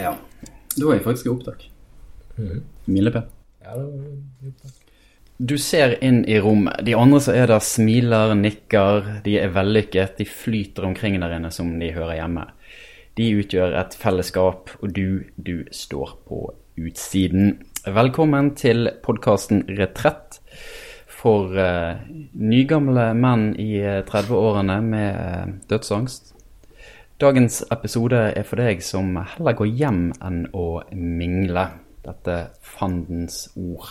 Ja. Da er jeg faktisk i opptak. Milepæl. Ja, det var Du ser inn i rommet. De andre som er der, smiler, nikker. De er vellykket. De flyter omkring der inne som de hører hjemme. De utgjør et fellesskap, og du, du står på utsiden. Velkommen til podkasten Retrett for uh, nygamle menn i eh, 30-årene med uh, dødsangst. Dagens episode er for deg som heller går hjem enn å mingle. Dette fandens ord.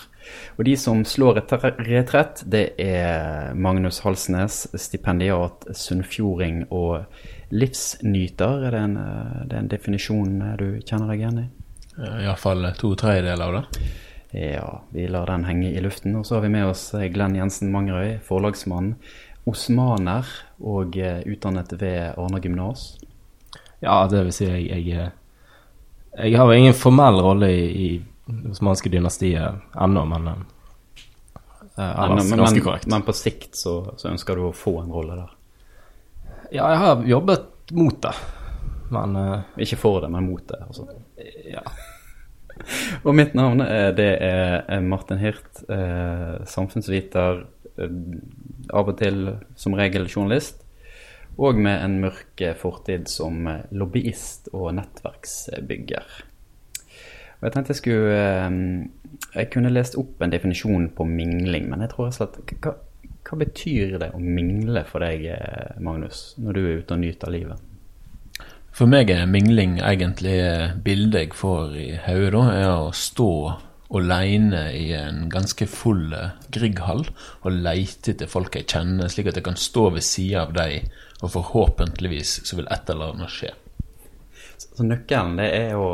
Og de som slår retre- retrett, det er Magnus Halsnes, stipendiat, sunnfjording og livsnyter. Er det en, eh, det er en definisjon eh, du kjenner deg igjen i? Iallfall to tredjedeler av det. Ja, vi lar den henge i luften. Og så har vi med oss eh, Glenn Jensen Mangerøy, forlagsmann, osmaner og eh, utdannet ved Arna gymnas. Ja, det vil si jeg, jeg, eh, jeg har ingen formell rolle i, i det osmanske dynastiet ennå, men eh, eh, Men, men, men på sikt så, så ønsker du å få en rolle der. ja, jeg har jobbet mot det, men uh, Ikke for det, men mot det. Altså. ja. Og mitt navn er, det er Martin Hirt, eh, samfunnsviter, eh, av og til som regel journalist, og med en mørk fortid som eh, lobbyist og nettverksbygger. Og jeg tenkte jeg skulle eh, Jeg kunne lest opp en definisjon på mingling, men jeg tror rett og slett hva, hva betyr det å mingle for deg, eh, Magnus, når du er ute og nyter livet? For meg er mingling egentlig bildet jeg får i hodet, er å stå aleine i en ganske full eh, Grieghall og leite etter folk jeg kjenner, slik at jeg kan stå ved sida av dem, og forhåpentligvis så vil et eller annet skje. Så, så nøkkelen det er jo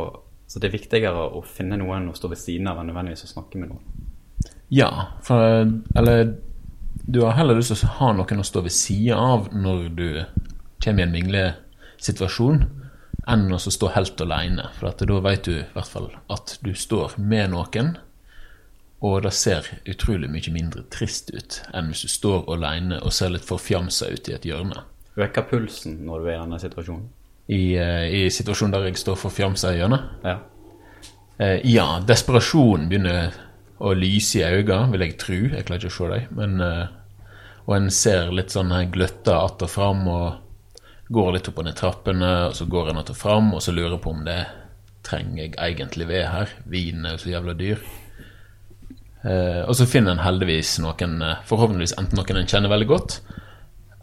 Så det er viktigere å finne noen å stå ved siden av enn nødvendigvis å snakke med noen. Ja, for Eller du har heller lyst til å ha noen å stå ved sida av når du kommer i en minglesituasjon, enn å stå helt aleine. For da vet du i hvert fall at du står med noen, og det ser utrolig mye mindre trist ut enn hvis du står aleine og ser litt forfjamsa ut i et hjørne. Vekker pulsen når du er i denne situasjonen? I, eh, i situasjonen der jeg står forfjamsa i hjørnet. Ja. Eh, ja, desperasjonen begynner å lyse i øynene, vil jeg tro. Jeg klarer ikke å se dem. Men, eh, og en ser litt sånn gløtta att og fram, og går litt opp og ned trappene, og så går en att og fram, og så lurer på om det trenger jeg egentlig ved her. Vinen er jo så jævla dyr. Eh, og så finner en heldigvis noen, eh, forhåpentligvis enten noen en kjenner veldig godt,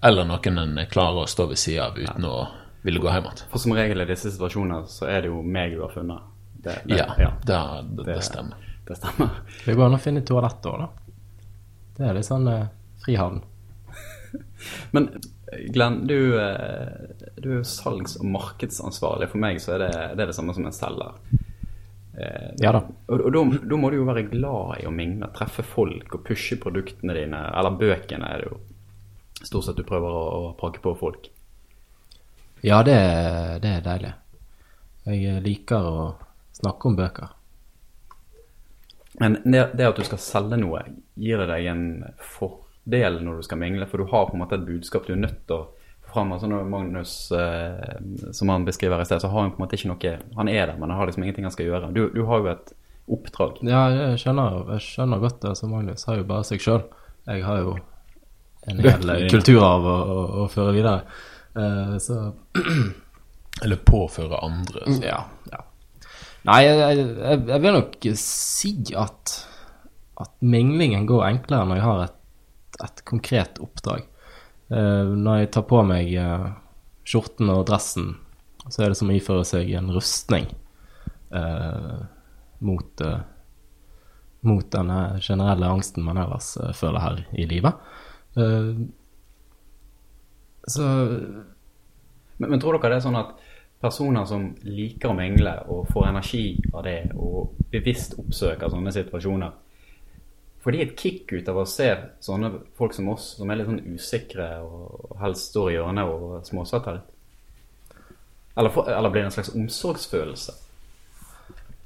eller noen en klarer å stå ved sida av uten å ville gå hjem igjen. For som regel i disse situasjoner så er det jo meg du har funnet. Det, det, Ja, ja, det, det, det stemmer. det stemmer. Det går an å finne toalett òg, da. Det er litt sånn eh, frihavn. Men Glenn, du, eh, du er jo salgs- og markedsansvarlig. For meg så er det det, er det samme som en selger. Eh, Ja da. Og, og da, må du jo være glad i å mingle, treffe folk og pushe produktene dine. Eller bøkene er det jo stort sett du prøver å, å pakke på folk. Ja, det, det er deilig. Jeg liker å snakke om bøker. Men det, det at du skal selge noe, gir det deg en fordel når du skal mingle? For du har på en måte et budskap du er nødt til å få fram. Altså når Magnus, eh, som han beskriver i sted, så har han på en måte ikke noe Han er der, men han har liksom ingenting han skal gjøre. Du, du har jo et oppdrag. Ja, jeg skjønner, jeg skjønner godt det. Så Magnus har jo bare seg sjøl. Jeg har jo en hel kulturarv å, å, å føre videre. Eh, så Eller påføre andre. ja, ja. Nei, jeg, jeg, jeg vil nok si at, at minglingen går enklere når jeg har et, et konkret oppdrag. Eh, når jeg tar på meg eh, skjorten og dressen, så er det som å iføre seg en rustning eh, mot, mot denne generelle angsten man ellers føler her i livet. Så Men, men tror dere det er sånn at personer som liker å mingle og får energi av det, og bevisst oppsøker sånne situasjoner Får de et kick ut av å se sånne folk som oss, som er litt sånn usikre og helst står i hjørnet og småsvetter litt? Eller, eller blir det en slags omsorgsfølelse?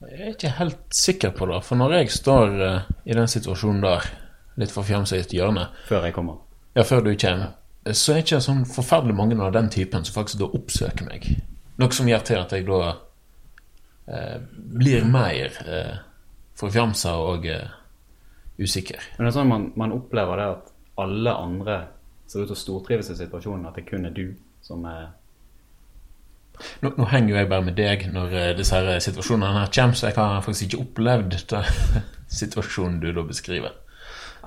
Jeg er ikke helt sikker på det, for når jeg står uh, i den situasjonen der, litt forfjamsa i et hjørne, Før jeg kommer. ja, før du kommer, så er det ikke sånn forferdelig mange av den typen som faktisk da oppsøker meg. Noe som gjør til at jeg da uh, blir mer eh, forfjamsa og eh, usikker. Men det er sånn man, man opplever det at alle andre ser ut til å stortrives i situasjonen, at det kun er du som er Nå, nå henger jo jeg bare med deg når eh, disse her situasjonene her kommer, så jeg har faktisk ikke opplevd den situasjonen du da beskriver.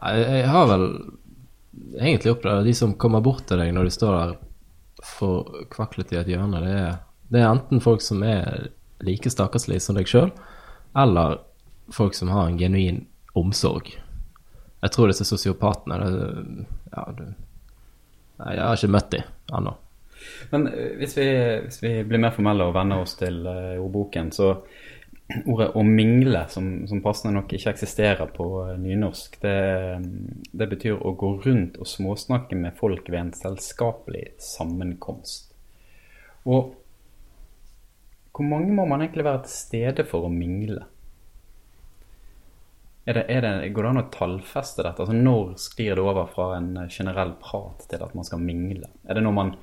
Jeg, Jeg har vel egentlig opplevd de som kommer bort til deg når du står der forkvaklet i et hjørne. Det er, det er enten folk som er like stakkarslige som deg sjøl, eller folk som har en genuin omsorg. Jeg tror disse sosiopatene ja, jeg har ikke møtt dem ennå. Men eh, hvis vi, hvis vi blir mer formelle og venner oss til eh, ordboken, så ordet 'å mingle', som, som passende nok ikke eksisterer på eh, nynorsk, det, det betyr å gå rundt og småsnakke med folk ved en selskapelig sammenkomst. Og hvor mange må man egentlig være til stede for å mingle? Er det, er det, går det an å tallfeste dette? Altså Når sklir det over fra en generell prat til at man skal mingle? Er det når man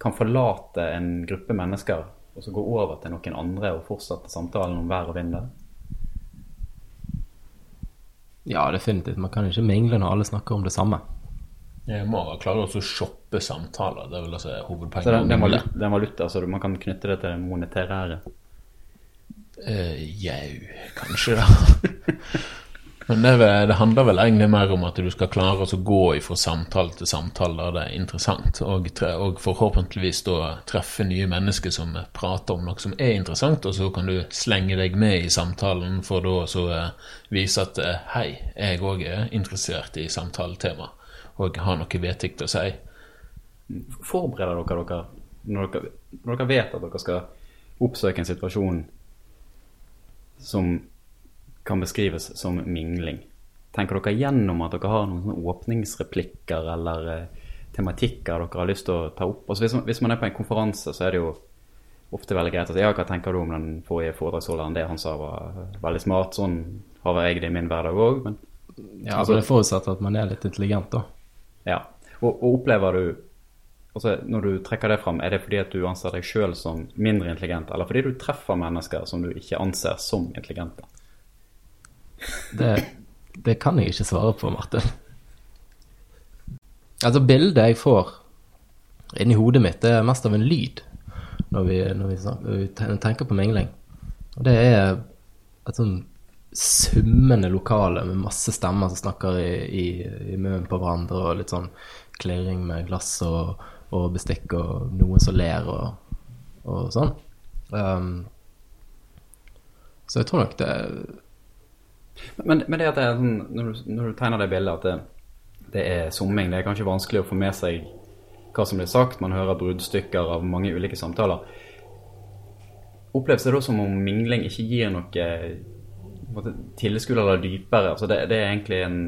kan forlate en gruppe mennesker og så gå over til noen andre og fortsette samtalen om vær og vind? der? Ja, definitivt. Man kan ikke mingle når alle snakker om det samme. Jeg må klare å shoppe samtaler. Det er vel altså Så hovedpoenget. det, mingle. valuta, det er valuta, så man kan knytte det til det monetære. Eh, Jau, kanskje det. Men det, det handler vel egentlig mer om at du skal klare å gå fra samtale til samtale der det er interessant, og, og forhåpentligvis da treffe nye mennesker som prater om noe som er interessant, og så kan du slenge deg med i samtalen for da å eh, vise at eh, hei, jeg òg er interessert i samtaletema, og har noe vedtikt å si. Forbereder dere dere når, dere når dere vet at dere skal oppsøke en situasjon som kan beskrives som mingling? Tenker dere gjennom at dere har noen åpningsreplikker eller eh, tematikker dere har lyst til å ta opp? Altså hvis, hvis man er på en konferanse, så er det jo ofte veldig greit å si ja, hva tenker du om den forrige foredragsholderen? Det han sa var veldig smart. Sånn har jeg det i min hverdag òg. Men Ja, altså, Det forutsetter at man er litt intelligent, da. ja. Og, og opplever du altså Når du trekker det fram, er det fordi at du anser deg sjøl som mindre intelligent, eller fordi du treffer mennesker som du ikke anser som intelligente? Det, det kan jeg ikke svare på, Martin. Altså, bildet jeg får inni hodet mitt, det er mest av en lyd når vi, når vi, når vi tenker på mingling. Og det er et sånn summende lokale med masse stemmer som snakker i, i, i munnen på hverandre, og litt sånn klirring med glass og, og bestikk, og noen som ler og, og sånn. Um, så jeg tror nok det Men, men det at det er sånn, når du, når du tegner det bildet at det, det er summing, det er kanskje vanskelig å få med seg hva som blir sagt. Man hører bruddstykker av mange ulike samtaler. Oppleves det da som om mingling ikke gir noe måte, tilskudd eller dypere? Altså det, det er egentlig en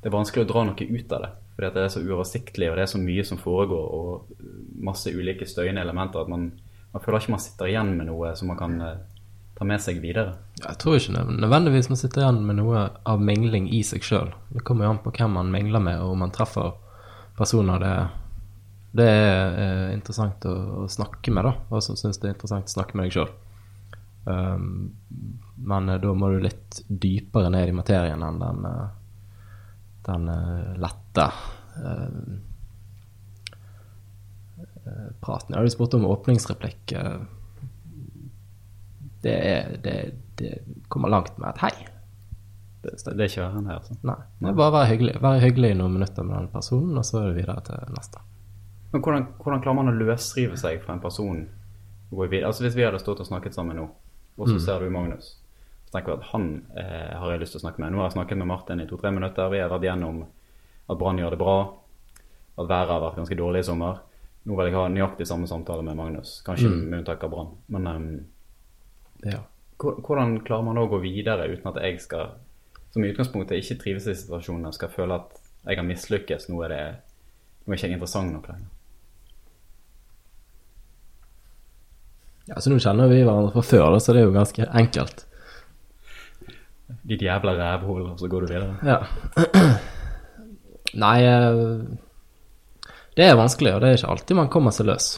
Det er vanskelig å dra noe ut av det. Fordi det er så uoversiktlig, og det er så mye som foregår, og masse ulike støyende elementer at man, man føler ikke man sitter igjen med noe som man kan eh, ta med seg videre. Jeg tror ikke nødvendigvis man sitter igjen med noe av mingling i seg sjøl. Det kommer jo an på hvem man mingler med, og om man treffer personer det, det er eh, interessant å, å snakke med, da. Og som syns det er interessant å snakke med deg sjøl. Um, men eh, da må du litt dypere ned i materien enn den, eh, den lette eh, praten. Jeg hadde spurt om åpningsreplikk. eh, det, er, det, det kommer langt med et hei. Det, det er ikke verre enn det. altså. Nei. Det er bare å være hyggelig. Være hyggelig i noen minutter med den personen, og så er det videre til neste. Men hvordan, hvordan klarer man å løsrive seg fra en person? Altså Hvis vi hadde stått og snakket sammen nå, og så ser du Magnus, så tenker jeg at han eh, har jeg lyst til å snakke med. Nå har jeg snakket med Martin i to-tre minutter. Vi har vært gjennom at Brann gjør det bra, at været har vært ganske dårlig i sommer. Nå vil jeg ha nøyaktig samme samtale med Magnus, kanskje med unntak av Brann. Men ehm, Ja. hvordan klarer man å gå videre uten at jeg skal, som i utgangspunktet ikke trives i situasjonen, skal føle at jeg har mislykkes? Nå er det nå er ikke jeg interessant nok lenger. ja, så nå kjenner vi hverandre fra før, så det er jo ganske enkelt. Ditt jævla rævhull, og så går du videre. Ja. Nei eh, Det er vanskelig, og det er ikke alltid man kommer seg løs,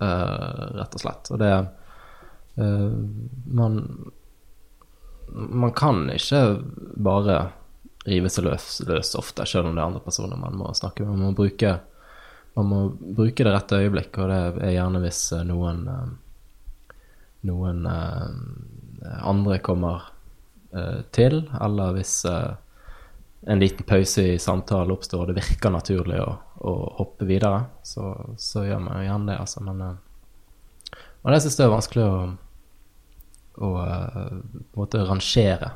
eh, rett og slett. Og det Eh, man Man kan ikke bare rive seg løs, løs ofte, selv om det er andre personer man må snakke med. Man må bruke, man må bruke det rette øyeblikk, og det er gjerne hvis eh, noen eh, noen eh, andre kommer eh, til, eller hvis eh, en liten pause i samtalen oppstår og det virker naturlig å, å hoppe videre, så, så, gjør man jo gjerne det, altså. Men, eh, og det syns jeg er vanskelig å, å eh, på en måte rangere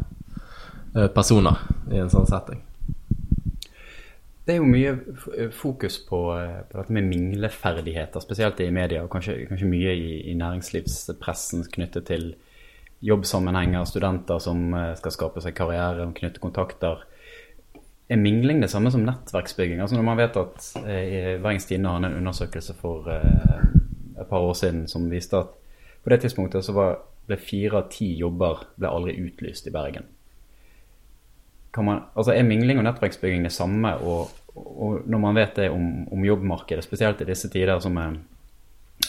eh, personer i en sånn setting. Det er jo mye fokus på, eh, på dette med mingleferdigheter, spesielt i media, og kanskje, kanskje mye i, i næringslivspressen knyttet til jobbsammenhenger, studenter som eh, skal skape seg karriere og knytte kontakter. Er mingling det samme som nettverksbygging? Altså Når man vet at eh, Bergens Tidende hadde en undersøkelse for eh, et par år siden som viste at på det tidspunktet så var, ble fire av ti jobber ble aldri utlyst i Bergen man, altså Er mingling og nettverksbygging det samme? Og, og når man vet det om, om jobbmarkedet, spesielt i disse tider som er,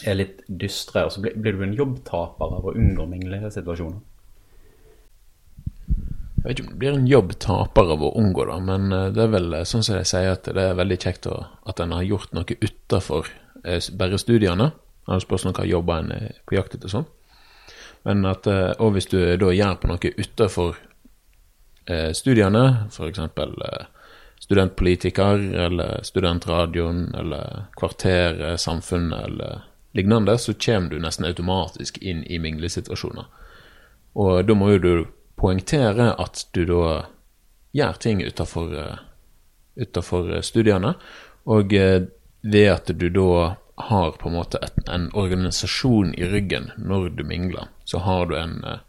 er litt dystre, så blir, blir du en jobbtaper av å unngå minglesituasjoner? Jeg vet ikke om det blir en jobbtaper av å unngå det, men eh, det er vel eh, sånn som de sier at det er veldig kjekt å, at en har gjort noe utafor eh, bare studiene. Det er spørsmål om hva jobber en er på jakt etter sånn. Men at, eh, og hvis du da gjør på noe utafor eh, studiene, f.eks. Eh, studentpolitiker eller studentradioen eller Kvarteret, Samfunnet eller lignende, så kommer du nesten automatisk inn i minglesituasjoner. Og da må jo du poengtere at du da gjør ting utafor utenfor studiene, og eh, ved at du da har på en måte et, en organisasjon i ryggen når du mingler, så har du en, eh,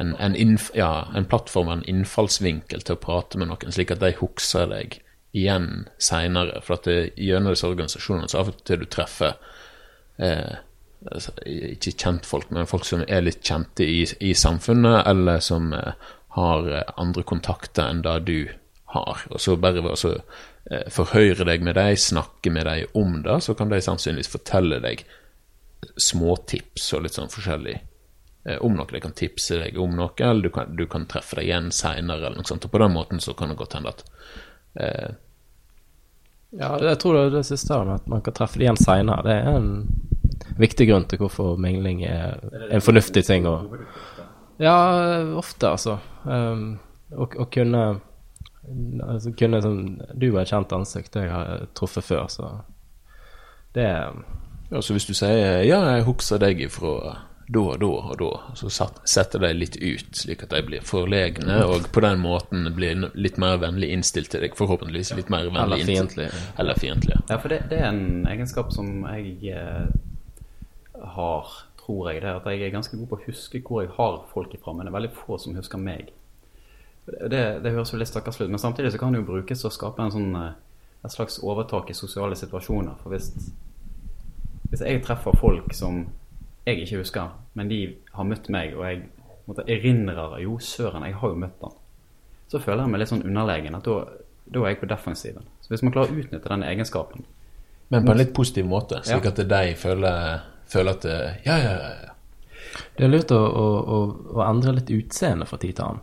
en, en, inf, ja, en plattform, en innfallsvinkel til å prate med noen, slik at de husker deg igjen seinere. For at det, gjennom disse organisasjonene så av og til du treffer eh, altså, ikke kjentfolk, men folk som er litt kjente i, i samfunnet, eller som eh, har eh, andre kontakter enn det du har. Og så bare ved å eh, forhøre deg med dem, snakke med dem om det, så kan de sannsynligvis fortelle deg småtips og litt sånn forskjellig om noe. De kan tipse deg om noe, eller du kan, du kan treffe deg igjen seinere, eller noe sånt. Og på den måten så kan det godt hende at eh, Ja, jeg tror det er det siste med at man kan treffe det igjen seinere. Det er en viktig grunn til hvorfor mingling er en fornuftig ting Og, Ja, ofte, altså. Um, å, å kunne altså, kunne som, Du er et kjent ansikt jeg har truffet før, så det er Ja, så hvis du sier 'ja, jeg husker deg ifra da og da og da', så setter de litt ut, slik at de blir forlegne, og på den måten blir litt mer vennlig innstilt til deg. Forhåpentligvis litt mer vennlig Eller innstilt. fiendtlig. Eller fiendtlig. ja. For det, det er en egenskap som jeg eh, har, tror jeg. Det er at jeg er ganske god på å huske hvor jeg har folk ifra, men det er veldig få som husker meg. Det, det, det høres jo litt stakkarslig ut, men samtidig så kan det jo brukes til å skape en sånn, eh, et slags overtak i sosiale situasjoner. For hvis, hvis jeg treffer folk som jeg ikke husker, men de har møtt meg, og jeg måtte, erindrer jo, søren, jeg har jo møtt han, så føler jeg meg litt sånn underlegen. at da, da er jeg på defensiven. Så hvis man klarer å utnytte den egenskapen, Men på en litt positiv måte, slik Ja. at de føler, føler at Ja, ja, ja. ja. Det er lurt å, å, å, å endre litt utseende fra tid til annen.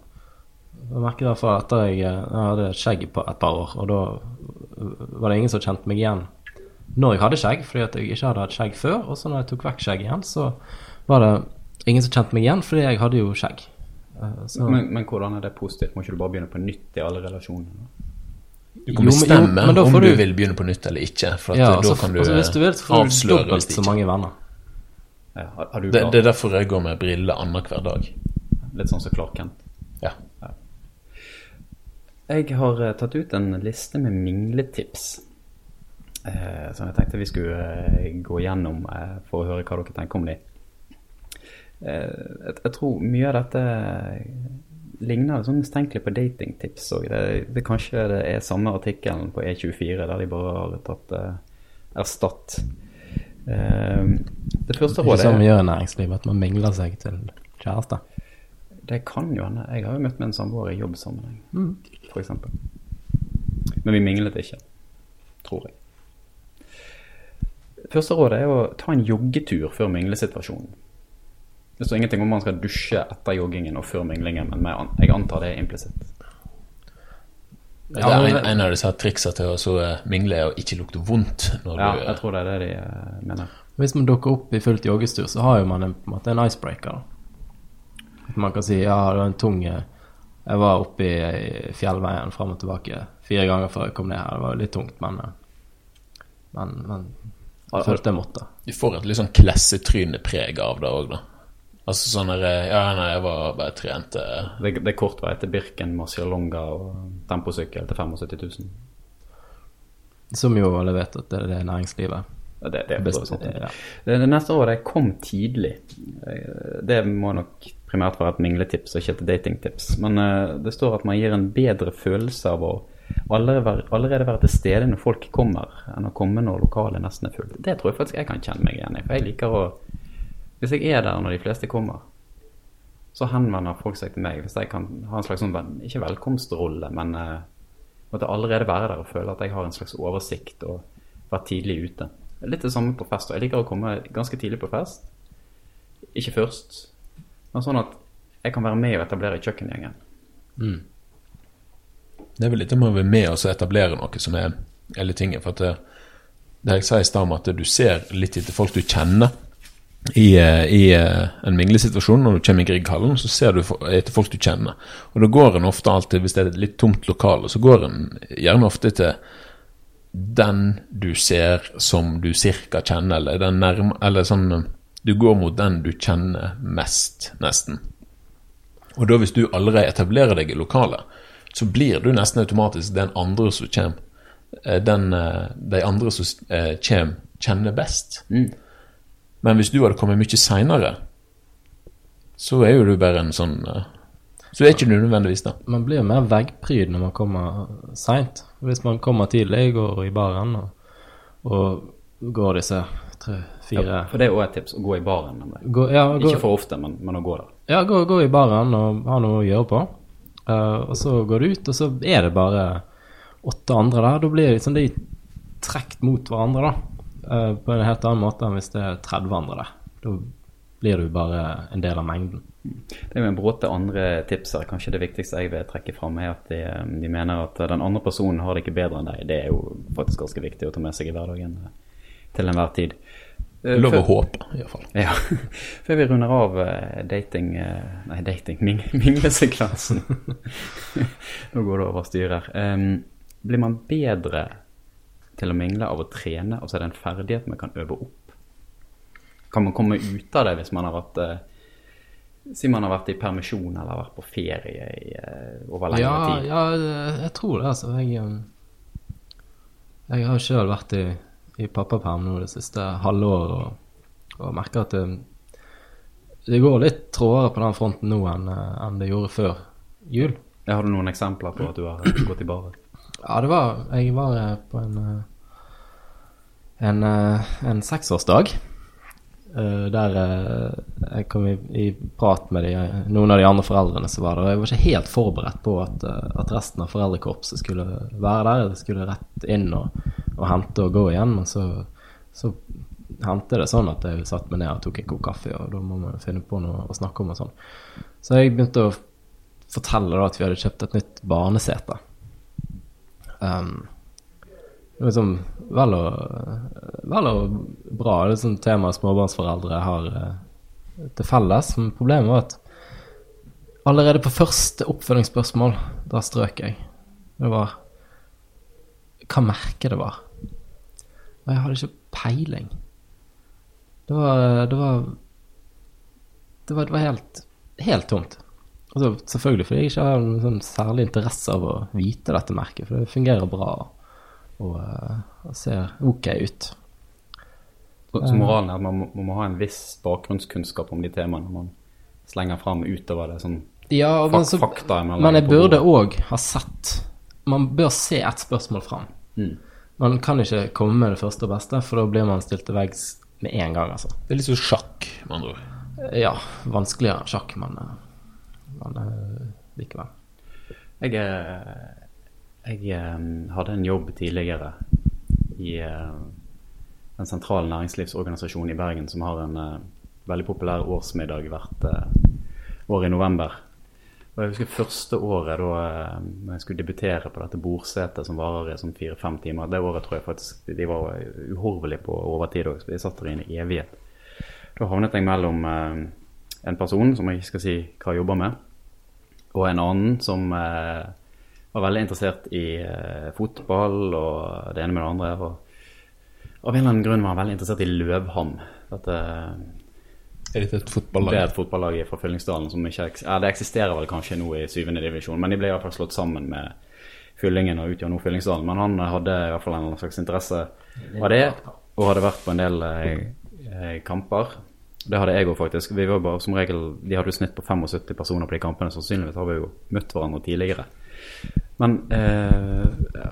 Jeg merker i hvert fall etter jeg, jeg hadde skjegg på et par år, og da var det ingen som kjente meg igjen når jeg hadde skjegg, fordi at jeg ikke hadde hatt skjegg før. Og så når jeg tok vekk skjegg igjen, så var det ingen som kjente meg igjen, fordi jeg hadde jo skjegg. Eh, Så, Men, men hvordan er det positivt? Må ikke du bare begynne på nytt i alle relasjoner? Du kan Jo, men- jo, men om du du- vil begynne på nytt eller ikke. For at ja, da altså, kan du altså, hvis du vil, så får du dobbelt så mange venner. Ja, har, har du Det, det er derfor jeg går med briller annenhver dag. Litt sånn som Clark Kent. Ja. Jeg har eh, tatt ut en liste med mingletips. Eh, som jeg tenkte vi skulle eh, gå gjennom eh, for å høre hva dere tenker om de. Eh, jeg, jeg tror mye av dette ligner sånn mistenkelig på datingtips òg. Det, det kanskje det er samme artikkelen på E24 der de bare har tatt eh, erstatt. Eh, det første Ikke rådet er vi gjør i næringslivet, at man mingler seg til kjæreste. Det kan jo hende. Jeg har jo møtt med en samboer i jobbsammenheng, for eksempel. Men vi minglet ikke, tror jeg. Første rådet er å ta en joggetur før minglesituasjonen. Det står ingenting om man skal dusje etter joggingen og før minglingen, men jeg antar det er implisitt. det er en, en av disse triksene til å så eh, mingle og ikke lukte vondt når Ja, du jeg tror det er det de eh, mener. Hvis man dukker opp i fullt joggestur, så har jo man en, på en måte en icebreaker. At man kan si ja, det var en tung eh, Jeg var oppe i, fjellveien fram og tilbake fire ganger før jeg kom ned her. Det var jo litt tungt, men eh, Men, men jeg følte jeg måtte. Du får et litt sånn klessetrynepreg av det òg, da. Altså sånn der eh, Ja, nei, jeg var bare trent til... Det, det er kort vei til Birken, Marcialonga og temposykkel til 75 000. Som jo alle vet at det er det næringslivet Det, Det, det best, sant. ja. Det, det neste året jeg kom tidlig. Eh, Det må nok primært være et mingletips og ikke et datingtips. Men uh, det står at man gir en bedre følelse av å allerede være, til stede når folk kommer, enn å komme når lokalet nesten er fullt. Det tror jeg faktisk jeg kan kjenne meg igjen i. For jeg liker å Hvis jeg er der når de fleste kommer, så henvender folk seg til meg hvis jeg kan ha en slags sånn, ikke velkomstrolle, men uh, måtte allerede være der og føle at jeg har en slags oversikt og være tidlig ute. Litt det samme på fest. og Jeg liker å komme ganske tidlig på fest. Ikke først, men sånn at jeg kan være med og etablere kjøkkengjengen. Det er vel litt om å være med og etablere noe som er hele tingen. For at det, det jeg sa i stad om at du ser litt etter folk du kjenner i, eh, i eh, en minglesituasjon. Når du kommer i Grieghallen, så ser du etter folk du kjenner. Og da går en ofte alltid, hvis det er et litt tomt lokale, så går en gjerne ofte til den du ser som du cirka kjenner, eller den nærme Eller sånn Du går mot den du kjenner mest, nesten. Og da hvis du allerede etablerer deg i lokalet, så blir du nesten automatisk den andre som kommer. eh, Den, eh, de andre som eh, kommer, kjenner best. Men hvis du hadde kommet mye seinere, så er jo du bare en sånn Så er ikke du nødvendigvis det. Man blir jo mer veggpryd når man kommer seint. Hvis man kommer tidlig, går i baren og, og går disse tre-fire For det er òg et tips å gå i baren. gå, ja, gå, Ikke for ofte, men, men å gå der. ja, gå, gå i baren og ha noe å gjøre på. Eh, og så går du ut, og så er det bare åtte andre der. Da blir liksom de trukket mot hverandre, da. Uh, på en helt annen måte enn hvis det er 30 andre der. Da blir du bare en del av mengden. Det er jo en bråte andre tips her. Kanskje det viktigste jeg vil trekke fram, er at de, de mener at den andre personen har det ikke bedre enn deg. Det er jo faktisk ganske viktig å ta med seg i hverdagen eh, til enhver tid. Eh, Lov å håpe, iallfall. Ja. Før vi runder av eh, dating eh, Nei, dating. Ming, minglesekvensen. Nå går det over styr her. Em, blir man bedre til å mingle av å trene, og så er det en ferdighet man kan øve opp? Kan man komme ut av det hvis man har vært uh, Si man har vært i permisjon eller vært på ferie i, uh, over lengre Ja, tid? ja, jeg tror det, altså. Jeg, um, jeg har sjøl vært i, i pappaperm nå det siste halvåret og, og merker at det, det går litt trådere på den fronten nå enn, eh, enn det gjorde før jul. Har du noen eksempler på at du har gått i baret? Ja, det var Jeg var eh, på en eh, en, eh, en seksårsdag. Eh, Der eh, jeg kom i, i prat med de, noen av de andre foreldrene som var der. og Jeg var ikke helt forberedt på at, eh, at resten av foreldrekorpset skulle være der. De skulle rett inn og, og hente og gå igjen. Men så, så hendte det sånn at jeg satte meg ned og tok en kopp kaffe, og da må man finne på noe å snakke om og sånn. Så jeg begynte å fortelle da at vi hadde kjøpt et nytt barnesete. Um, liksom vel og, vel og bra. Det er sånn tema småbarnsforeldre har eh, til felles. Men problemet var at allerede på første oppfølgingsspørsmål, da strøk jeg. Det var hva merket det var. Og jeg hadde ikke peiling. Det var Det var Det var, det var helt, helt tomt. Altså, selvfølgelig fordi jeg ikke har noen sånn særlig interesse av å vite dette merket, for det fungerer bra og, eh, og ser ok ut. Så, så moralen er at man må, man må ha en viss bakgrunnskunnskap om de temaene man slenger fram utover det sånn Ja, men, så, fakta man men jeg burde òg ha sett Man bør se ett spørsmål fram. Mm. Man kan ikke komme med det første og beste, for da blir man stilt til veggs med en gang, altså. Det er litt som sjakk, med andre ord. Ja, vanskeligere sjakk, men, eh, men eh, likevel. Jeg, eh, jeg eh, hadde en jobb tidligere i eh, en sentral næringslivsorganisasjon i Bergen som har en, eh, veldig populær årsmiddag hvert eh, år i november. Og jeg husker første året da eh, jeg skulle debutere på dette bordsetet som varer i sånn fire-fem timer. Det året tror jeg faktisk de var uhorvelige på overtid òg, så de satt der i en evighet. Da havnet jeg mellom eh, en person som jeg ikke skal si hva jeg jobber med, og en annen som var veldig interessert i eh, fotball og det ene med det andre. Og av en eller annen grunn var han veldig interessert i Løvham. Dette Er dette et det er et fotballag fra Fyllingsdalen som ikke eks- ja, Det eksisterer vel kanskje nå i syvende divisjon, men de ble i hvert fall slått sammen med Fyllingen og utgjør nå Fyllingsdalen. Men han hadde i hvert fall en slags interesse av det, og hadde vært på en del eh, eh, kamper. Det hadde jeg òg, faktisk. Vi var bare som regel, De hadde jo snitt på 75 personer på de kampene. Sannsynligvis har vi jo møtt hverandre tidligere. Men eh,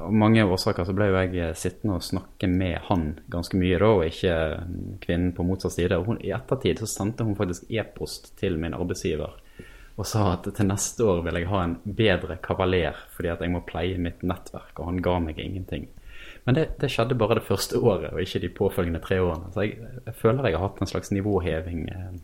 av mange årsaker så ble jo jeg eh, sittende og snakke med han ganske mye da, og ikke eh, kvinnen på motsatt side. Og hun, I ettertid så sendte hun faktisk e-post til min arbeidsgiver og sa at til neste år vil jeg ha en bedre kavaler fordi at jeg må pleie mitt nettverk, og han ga meg ingenting. Men det, det skjedde bare det første året, og ikke de påfølgende tre årene. Så jeg, jeg føler jeg har hatt en slags nivåheving, eh,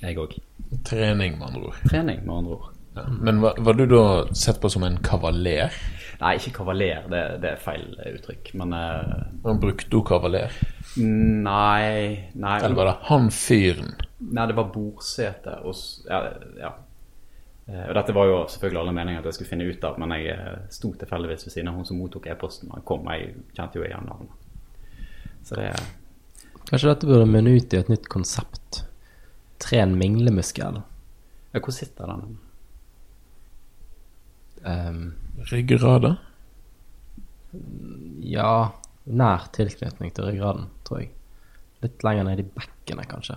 jeg òg. Trening, med andre ord. Trening, med andre ord. Ja. Men var, var du da sett på som en kavaler? Nei, ikke kavaler, det, det er feil uttrykk. Men uh, Han brukte hun kavaler? nei, nei Eller var det han fyren? Nei, det var bordsete og Ja. ja. Eh, Og dette var jo selvfølgelig alle meninger at jeg skulle finne ut av, men jeg eh, sto tilfeldigvis ved siden av hun som mottok e-posten. Han kom, jeg kjente jo igjen navnet. Så det Kanskje dette burde munne ut i et nytt konsept. Tren minglemuskel. ja, Hvor sitter den? Um, Ryggrada? ja, nær tilknytning til ryggraden, tror jeg. Litt lenger ned i bekkenet, kanskje.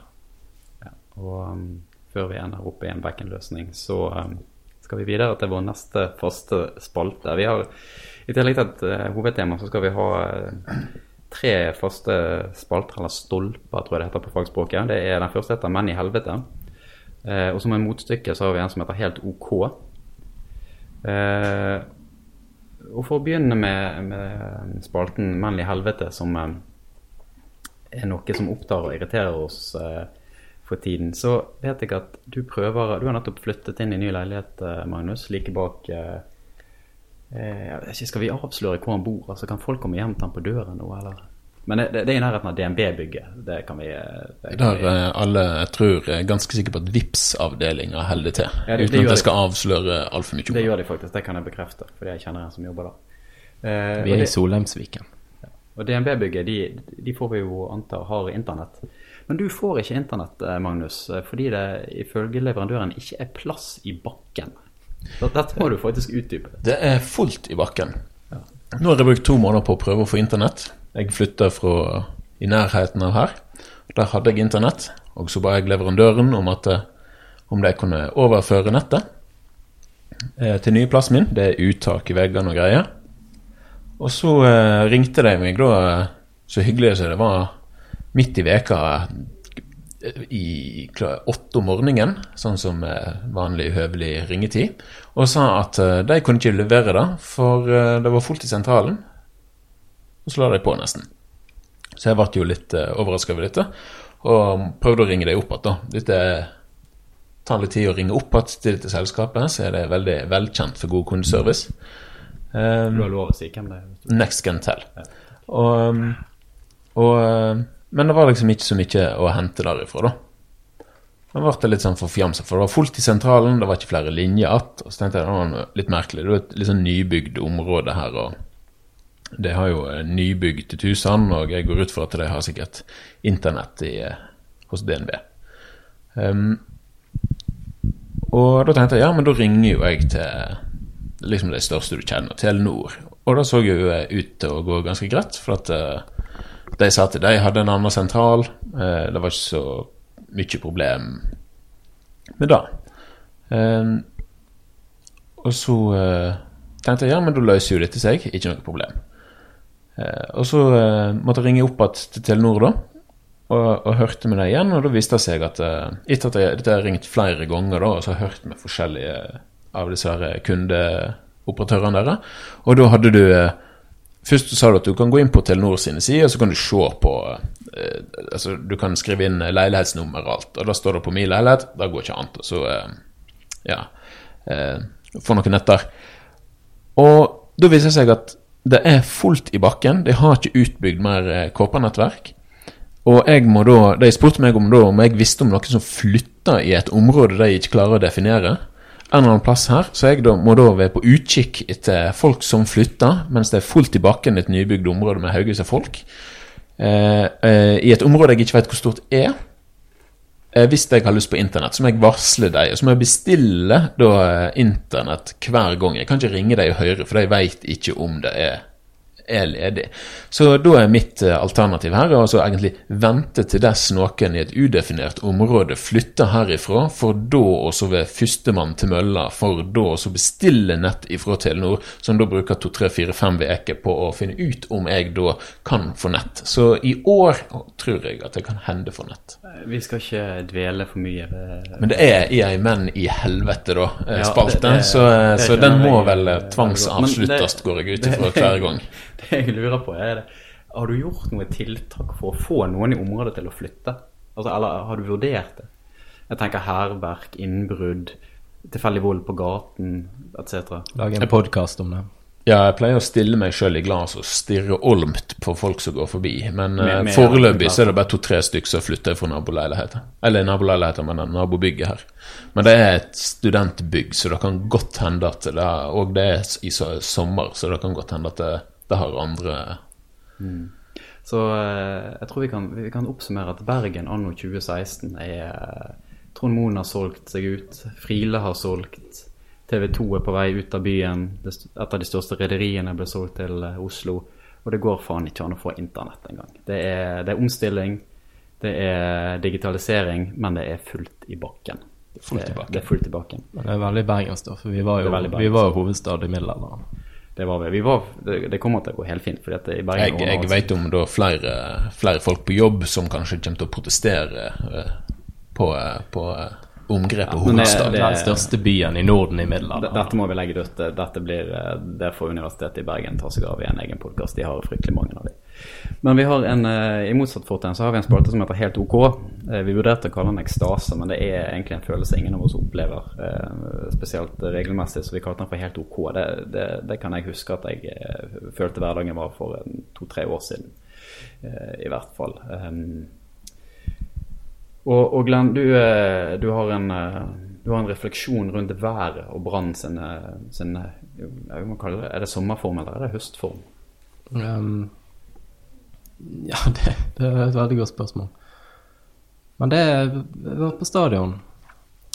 Ja. Og um, før vi ender opp i en bekkenløsning, så um, skal vi videre til vår neste faste spalte. Vi har, I tillegg til et uh, hovedtema så skal vi ha uh, tre faste spalter, eller stolper, tror jeg det heter på fagspråket. Det er Den første heter 'Menn i helvete'. Uh, og som en motstykke så har vi en som heter 'Helt OK'. Eh, og for å begynne med, med spalten 'Menn i helvete', som eh, er noe som opptar og irriterer oss eh, for tiden, så vet jeg at du prøver Du har nettopp flyttet inn i ny leilighet, eh, Magnus, like bak eh, eh, Skal vi avsløre hvor han bor? Altså, Kan folk komme hjem til han på døren nå, eller? Men det, det, er i nærheten av DNB-bygget. Det kan vi eh, det kan Der vi- eh, alle, jeg tror, er ganske sikre på at Vipps-avdelinga holder til. Ja, det- det uten at jeg de. skal avsløre altfor mye. Det det. gjør de faktisk, det kan jeg bekrefte, fordi jeg kjenner en som jobber der. Eh, Vi er i Solheimsviken. Og DNB-bygget, de, de får vi jo anta har internett. Men du får ikke internett, eh, Magnus, fordi det ifølge leverandøren ikke er plass i bakken. Så Dette må du faktisk utdype. Det er fullt i bakken. Nå har jeg brukt to måneder på å prøve å få internett. Jeg flytta fra i nærheten av her. Der hadde jeg internett, og så ba jeg leverandøren om at eh, om de kunne overføre nettet eh, til nye plassen min. Det er uttak i veggene og greier. Og så eh, ringte de meg da, så hyggelig som det var, midt i veka i åtte om morgenen, sånn som vanlig høvelig ringetid, og sa at de kunne ikke levere det, for det var fullt i sentralen. Og så la de på nesten. Så jeg ble jo litt uh, overraska over dette, og prøvde å ringe dem opp igjen. Dette tar litt tid å ringe opp igjen til dette selskapet, så er det veldig velkjent for god kundeservice. Um, Du har lov å si hvem det er. Next can tell. Og, um, og, uh, men det var liksom ikke så mye å hente derifra, da. Da ble det litt sånn forfjamsa, for det var fullt i sentralen, det var ikke flere linjer igjen. Og så tenkte jeg det var litt merkelig. Det var et litt sånn nybygd område her, og det har jo eh, nybygd til Tusan, og jeg går ut fra at de har sikkert internett i, eh, hos DNB. Um, og da tenkte jeg ja, men da ringer jo jeg til liksom de største du kjenner, Telenor. Og da så jo eh, ut til å gå ganske greit, for at uh, de sa at de hadde en annen sentral. Uh, det var ikke så mye problem med det. Um, og så uh, tenkte jeg ja, men da løser jo dette seg, ikke noe problem. Eh, og så eh, måtte jeg ringe opp igjen til Telenor, da. Og, og hørte med deg igjen, og da viste det seg at eh, etter at jeg, dette har ringt flere ganger, da, og så har jeg hørt med forskjellige av disse kundeoperatørene deres, og da hadde du Først sa du at du kan gå inn på Telenor sine sider, og så kan du se på eh, altså, du kan skrive inn leilighetsnummer og alt, og da står det på min leilighet. Da går ikke annet. Så eh, ja eh, Få noen netter. Og da viser det seg at det er fullt i bakken. De har ikke utbygd mer eh, kåpernettverk. Og jeg må da, de spurte meg om da om jeg visste om noen som flytta i et område de ikke klarer å definere. En eller annen plass her, Så jeg da må da være på utkikk etter folk som flytter, mens det er fullt i bakken et nybygd område med haugevis av folk. Eh, eh, I et område jeg ikke vet hvor stort er. Eh, hvis jeg har lyst på internett, så må jeg varsle deg. Og så må jeg bestille da eh, internett hver gang. Jeg kan ikke ringe deg og høre, for de vet ikke om det er er ledig. Så da er mitt eh, alternativ her altså egentlig vente til dess noen i et udefinert område flytter herifra, for da også ved førstemann til mølla, for da også bestille nett ifra Telenor, som da bruker to, tre, fire, fem uker på å finne ut om jeg da kan få nett. Så i år tror jeg at jeg kan hende for nett. Vi skal ikke dvele for mye ved Men det er i ei menn i helvete, da, eh, Ja, spalte, det- det- så, eh, det så den må vel eh, eh, tvangsavsluttes, går jeg ut ifra hver gang. Det jeg lurer på er det, Har du gjort noe tiltak for å få noen i området til å flytte? Altså, eller har du vurdert det? Jeg tenker hærverk, innbrudd, tilfeldig vold på gaten etc. Lage en podkast om det. Ja, jeg pleier å stille meg sjøl i glass og stirre olmt på folk som går forbi. Men Med- eh, med- foreløpig så er det bare to-tre stykker som flytter fra naboleiligheten. Eller naboleiligheten, men nabobygget her. Men det er et studentbygg, så det kan godt hende at det er Og det er i sommer, så det kan godt hende at det, det har andre Så eh, jeg tror vi kan, vi kan oppsummere at Bergen anno 2016 er eh, Trond Moen har solgt seg ut. Friele har solgt. TV 2 er på vei ut av byen. Et av de største rederiene ble solgt til eh, Oslo. Og det går faen ikke an å få internett engang. Det er, det er omstilling, det er digitalisering, men det er fullt i bakken. Fullt i Det- bakken. Det er fullt i bakken. Men det er veldig bergens, da, for vi var jo, vi var jo hovedstad i middelalderen. Det, var, vi. vi var, det, det kommer til å gå helt fint. Fordi at det i Bergen Jeg, jeg vet om da flere, flere folk på jobb som kanskje kommer til å protestere eh, på, eh, på eh, omgrepet Ja, det- hovedstad. Den største byen i Norden i middelalderen. Dette må vi legge dødt. Dette blir, eh, det får Universitetet i Bergen ta seg av i en egen podkast. De har fryktelig mange av dem. Men vi har en, eh, i motsatt fortegn så har vi en spalte som heter Helt OK. Eh, Vi vurderte å kalle den ekstase, men det er egentlig en følelse ingen av oss opplever eh, spesielt regelmessig, så vi kalte den for Helt OK. Det, det, det kan jeg huske at jeg eh, følte hverdagen var for to-tre år siden, eh, i hvert fall. Og, og Glenn, du, eh, du, har en, eh, du har en refleksjon rundt været og Brann sin, eh, sin det, Er det sommerform eller er det høstform? Um, ja, det, det er et veldig godt spørsmål. Men det Jeg var på stadion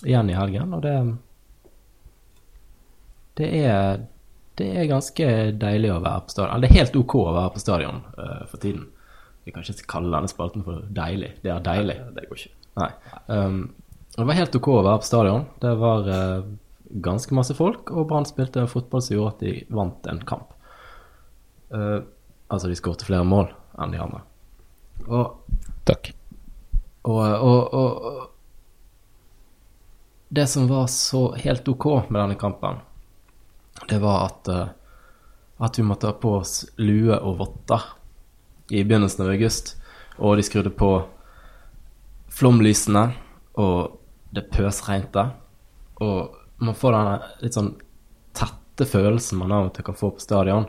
igjen i helgen, og det Det er Det er ganske deilig å være på stadion. Eller det er helt ok å være på stadion uh, for tiden. Vi kan ikke kalle denne spalten for deilig. Det er deilig. Det går ikke. Nei. Um, det var helt ok å være på stadion. Det var uh, ganske masse folk, og Brann spilte en fotball som gjorde at de vant en kamp. Uh, altså, de skårte flere mål enn de andre. Og, Takk. og, og, og Det som var så helt ok med denne kampen, det var at, uh, at vi måtte ha på oss lue og votter i begynnelsen av august. Og de skrudde på flomlysene, og det pøsregnte. Og man får den litt sånn tette følelsen man av og til kan få på stadion.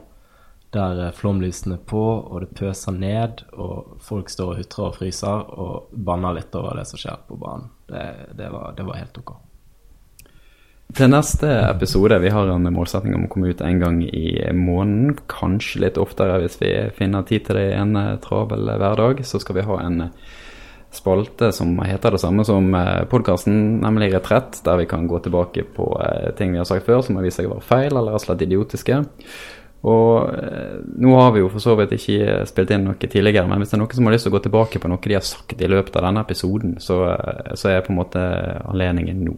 Der eh, flomlysene er på, og det pøser ned, og folk står og hutrer og fryser og banner litt over det som skjer på banen. Det, det, var, det var helt ok. Til neste episode, vi har en målsetning om å komme ut en gang i måneden. Kanskje litt oftere hvis vi finner tid til det i en eh, travel hverdag. Så skal vi ha en eh, spalte som heter det samme som podkasten, nemlig Retrett. Der vi kan gå tilbake på eh, ting vi har sagt før som har vist seg å være feil eller rett og slett idiotiske. Og eh, nå har vi jo for så vidt ikke spilt inn noe tidligere, men hvis det er noen som har lyst til å gå tilbake på noe de har sagt i løpet av denne episoden, så, eh, så er på en måte anledningen nå.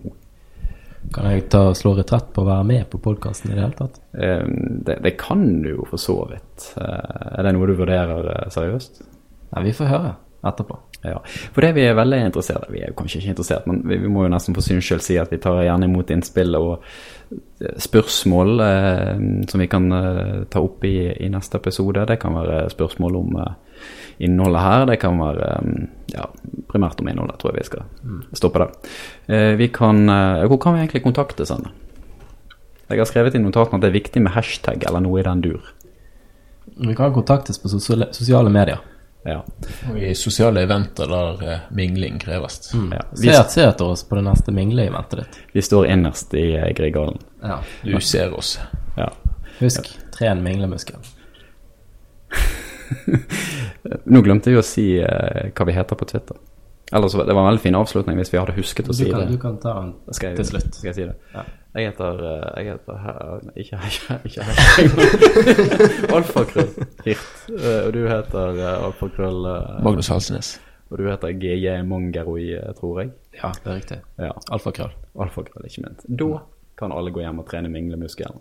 Kan jeg ta slå retrett på å være med på podkasten i det hele tatt? Eh, Det, det kan du jo for så vidt. Eh, Er det noe du vurderer eh, seriøst? Nei, vi får høre etterpå. Ja, for det vi er veldig interessert i, vi er jo kanskje ikke interessert, men vi, vi må jo nesten for syns skyld si at vi tar gjerne imot innspill og eh, spørsmål eh, som vi kan eh, ta opp i, i neste episode. Det kan være spørsmål om eh, innholdet her, det kan være eh, ja, primært om innholdet, tror jeg vi skal stoppe det. Eh, vi kan, hvor kan vi egentlig kontakte Sanne? Jeg har skrevet i notatene at det er viktig med hashtag eller noe i den dur. Vi kan kontaktes på sosiale medier. Ja. Og i sosiale eventer der eh, mingling kreves. ja. Vi, Se, se etter oss på det neste mingleeventet ditt. vi står innerst i uh, Grieghallen. Ja. Du ser oss. Ja. Husk, tren minglemuskelen. Nå glemte jeg å si uh, hva vi heter på Twitter. Ellers, så, det var en veldig fin avslutning hvis vi hadde husket å Du si kan, det. du kan ta den Skal jeg, til slutt. Skal jeg si det? Ja. Jeg heter, eh, jeg heter he- Ikke hashtag. Alfakrøll Hirt. Eh, Og du heter eh, Alfakrøll Magnus Halsnes. Og du heter GJ Mongeroi, tror jeg. Ja, det er riktig. Ja. Alfakrøll. Alfakrøll, ikke minst. Da kan alle gå hjem og trene minglemuskelen.